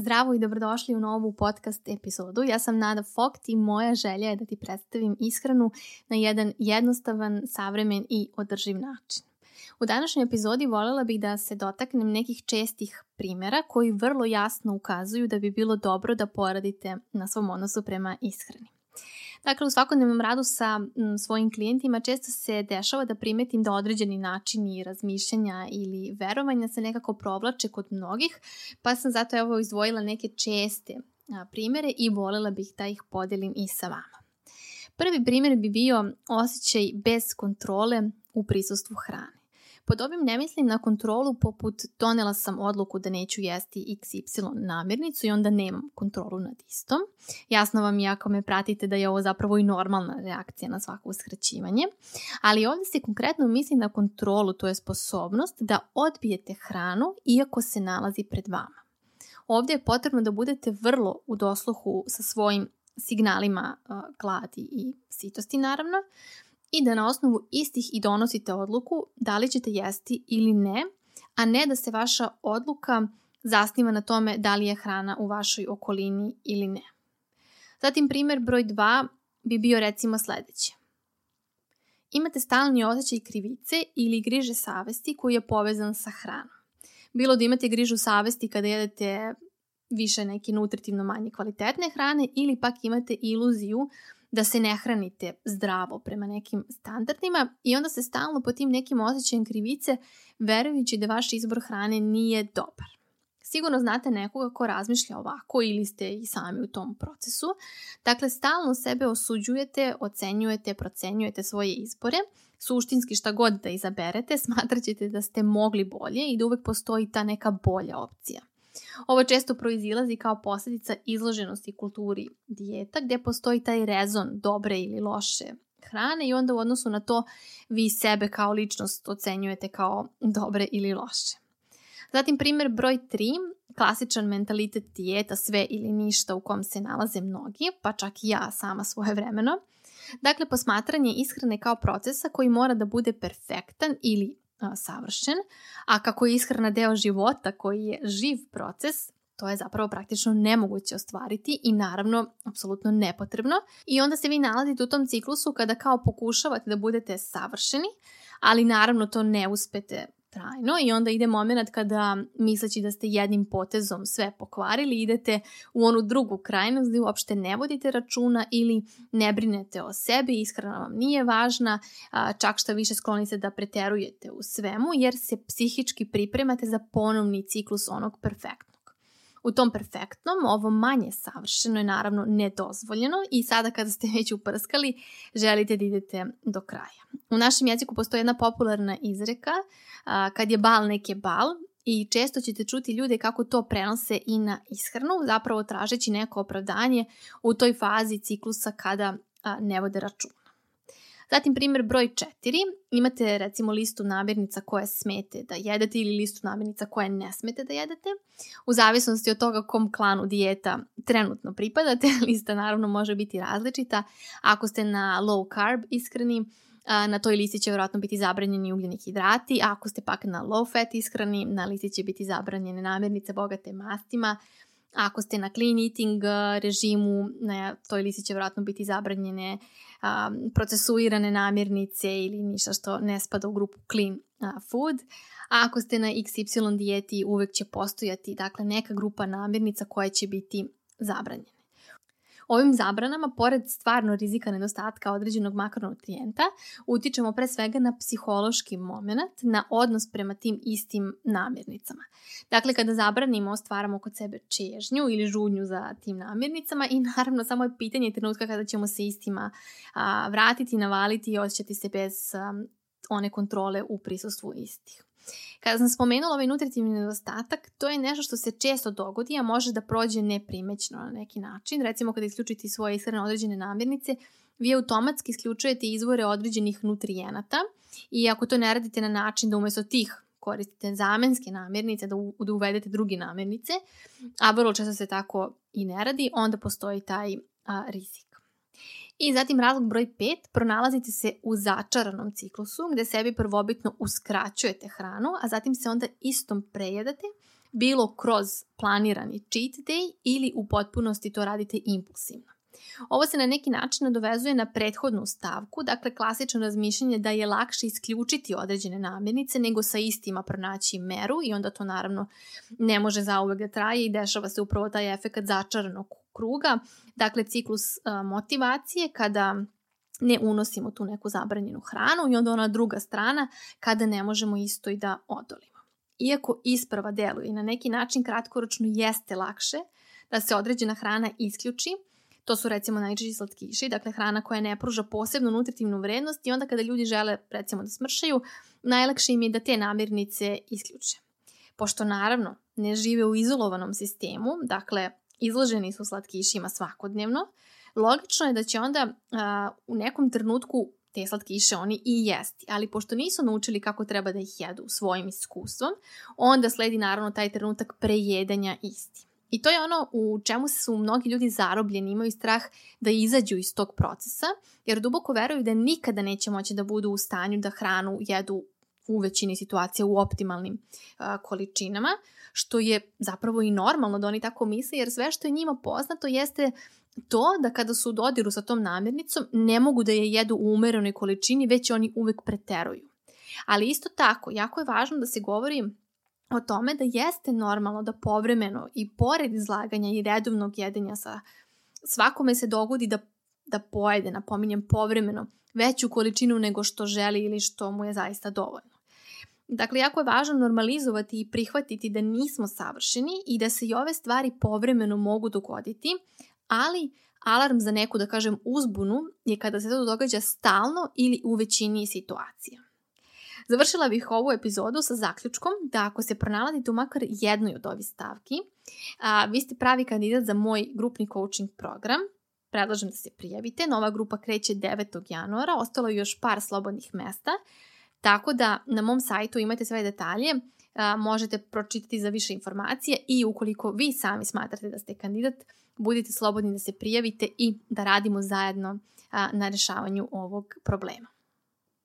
Zdravo i dobrodošli u novu podcast epizodu. Ja sam Nada Fokt i moja želja je da ti predstavim ishranu na jedan jednostavan, savremen i održiv način. U današnjoj epizodi voljela bih da se dotaknem nekih čestih primjera koji vrlo jasno ukazuju da bi bilo dobro da poradite na svom odnosu prema ishrani. Dakle, u svakodnevnom radu sa m, svojim klijentima često se dešava da primetim da određeni načini razmišljanja ili verovanja se nekako provlače kod mnogih, pa sam zato evo izdvojila neke česte primere i volela bih da ih podelim i sa vama. Prvi primjer bi bio osjećaj bez kontrole u prisustvu hrane. Pod ovim ne mislim na kontrolu poput donela sam odluku da neću jesti XY namirnicu i onda nemam kontrolu nad istom. Jasno vam je ako me pratite da je ovo zapravo i normalna reakcija na svako uskraćivanje. Ali ovdje se konkretno misli na kontrolu, to je sposobnost da odbijete hranu iako se nalazi pred vama. Ovdje je potrebno da budete vrlo u dosluhu sa svojim signalima gladi i sitosti naravno, i da na osnovu istih i donosite odluku da li ćete jesti ili ne, a ne da se vaša odluka zasniva na tome da li je hrana u vašoj okolini ili ne. Zatim primjer broj 2 bi bio recimo sledeći. Imate stalni osjećaj krivice ili griže savesti koji je povezan sa hranom. Bilo da imate grižu savesti kada jedete više neke nutritivno manje kvalitetne hrane ili pak imate iluziju da se ne hranite zdravo prema nekim standardima i onda se stalno po tim nekim osjećajem krivice verujući da vaš izbor hrane nije dobar. Sigurno znate nekoga ko razmišlja ovako ili ste i sami u tom procesu. Dakle, stalno sebe osuđujete, ocenjujete, procenjujete svoje izbore. Suštinski šta god da izaberete, smatrat ćete da ste mogli bolje i da uvek postoji ta neka bolja opcija. Ovo često proizilazi kao posljedica izloženosti kulturi dijeta gdje postoji taj rezon dobre ili loše hrane i onda u odnosu na to vi sebe kao ličnost ocenjujete kao dobre ili loše. Zatim primjer broj 3, klasičan mentalitet dijeta sve ili ništa u kom se nalaze mnogi, pa čak i ja sama svoje vremeno. Dakle, posmatranje ishrane kao procesa koji mora da bude perfektan ili savršen, a kako je ishrana deo života koji je živ proces, to je zapravo praktično nemoguće ostvariti i naravno apsolutno nepotrebno. I onda se vi nalazite u tom ciklusu kada kao pokušavate da budete savršeni, ali naravno to ne uspete trajno i onda ide moment kada misleći da ste jednim potezom sve pokvarili idete u onu drugu krajnost gdje uopšte ne vodite računa ili ne brinete o sebi, ishrana vam nije važna, čak što više skloni se da preterujete u svemu jer se psihički pripremate za ponovni ciklus onog perfektnog. U tom perfektnom, ovo manje savršeno je naravno nedozvoljeno i sada kada ste već uprskali, želite da idete do kraja. U našem jeziku postoji jedna popularna izreka, a, kad je bal neke bal, i često ćete čuti ljude kako to prenose i na ishranu, zapravo tražeći neko opravdanje u toj fazi ciklusa kada a, ne vode računa. Zatim primjer broj 4, imate recimo listu namirnica koje smete da jedete ili listu namirnica koje ne smete da jedete. U zavisnosti od toga kom klanu dijeta trenutno pripadate, lista naravno može biti različita. Ako ste na low carb ishrani, na toj listi će vjerojatno biti zabranjeni ugljeni hidrati, a ako ste pak na low fat ishrani, na listi će biti zabranjene namirnice bogate mastima, ako ste na clean eating režimu, na toj listi će vjerojatno biti zabranjene um, procesuirane namirnice ili ništa što ne spada u grupu clean uh, food. A ako ste na XY dijeti uvek će postojati dakle, neka grupa namirnica koja će biti zabranjene. Ovim zabranama, pored stvarno rizika nedostatka određenog makronutrijenta, utičemo pre svega na psihološki moment, na odnos prema tim istim namirnicama. Dakle, kada zabranimo, stvaramo kod sebe čežnju ili žudnju za tim namirnicama i naravno samo je pitanje trenutka kada ćemo se istima a, vratiti, navaliti i osjećati se bez a, one kontrole u prisustvu istih. Kada sam spomenula ovaj nutritivni nedostatak, to je nešto što se često dogodi, a može da prođe neprimećno na neki način. Recimo kada isključite svoje ishrane određene namirnice, vi automatski isključujete izvore određenih nutrijenata i ako to ne radite na način da umesto tih koristite zamenske namirnice, da, u, da uvedete druge namirnice, a vrlo često se tako i ne radi, onda postoji taj a, rizik. I zatim razlog broj 5, pronalazite se u začaranom ciklusu gdje sebi prvobitno uskraćujete hranu, a zatim se onda istom prejedate, bilo kroz planirani cheat day ili u potpunosti to radite impulsivno. Ovo se na neki način nadovezuje na prethodnu stavku, dakle klasično razmišljanje da je lakše isključiti određene namirnice nego sa istima pronaći meru i onda to naravno ne može zauvek da traje i dešava se upravo taj efekt začaranog kruga, dakle ciklus motivacije kada ne unosimo tu neku zabranjenu hranu i onda ona druga strana kada ne možemo isto i da odolimo. Iako isprava deluje i na neki način kratkoročno jeste lakše da se određena hrana isključi, To su recimo najčešći slatkiši, dakle hrana koja ne pruža posebnu nutritivnu vrednost i onda kada ljudi žele recimo da smršaju, najlakše im je da te namirnice isključe. Pošto naravno ne žive u izolovanom sistemu, dakle izloženi su slatkišima svakodnevno, logično je da će onda a, u nekom trenutku te slatkiše oni i jesti, ali pošto nisu naučili kako treba da ih jedu svojim iskustvom, onda sledi naravno taj trenutak prejedanja isti. I to je ono u čemu su mnogi ljudi zarobljeni, imaju strah da izađu iz tog procesa, jer duboko veruju da nikada neće moći da budu u stanju da hranu jedu u većini situacija u optimalnim uh, količinama, što je zapravo i normalno da oni tako misle, jer sve što je njima poznato jeste to da kada su u dodiru sa tom namirnicom ne mogu da je jedu u umerenoj količini, već oni uvek preteruju. Ali isto tako, jako je važno da se govori o tome da jeste normalno da povremeno i pored izlaganja i redovnog jedenja sa svakome se dogodi da, da pojede, napominjem povremeno, veću količinu nego što želi ili što mu je zaista dovoljno. Dakle, jako je važno normalizovati i prihvatiti da nismo savršeni i da se i ove stvari povremeno mogu dogoditi, ali alarm za neku, da kažem, uzbunu je kada se to događa stalno ili u većini situacija. Završila bih ovu epizodu sa zaključkom da ako se pronalazite u makar jednoj od ovih stavki, a, vi ste pravi kandidat za moj grupni coaching program. Predlažem da se prijavite. Nova grupa kreće 9. januara, ostalo je još par slobodnih mesta, tako da na mom sajtu imate sve detalje, možete pročitati za više informacije i ukoliko vi sami smatrate da ste kandidat, budite slobodni da se prijavite i da radimo zajedno na rešavanju ovog problema.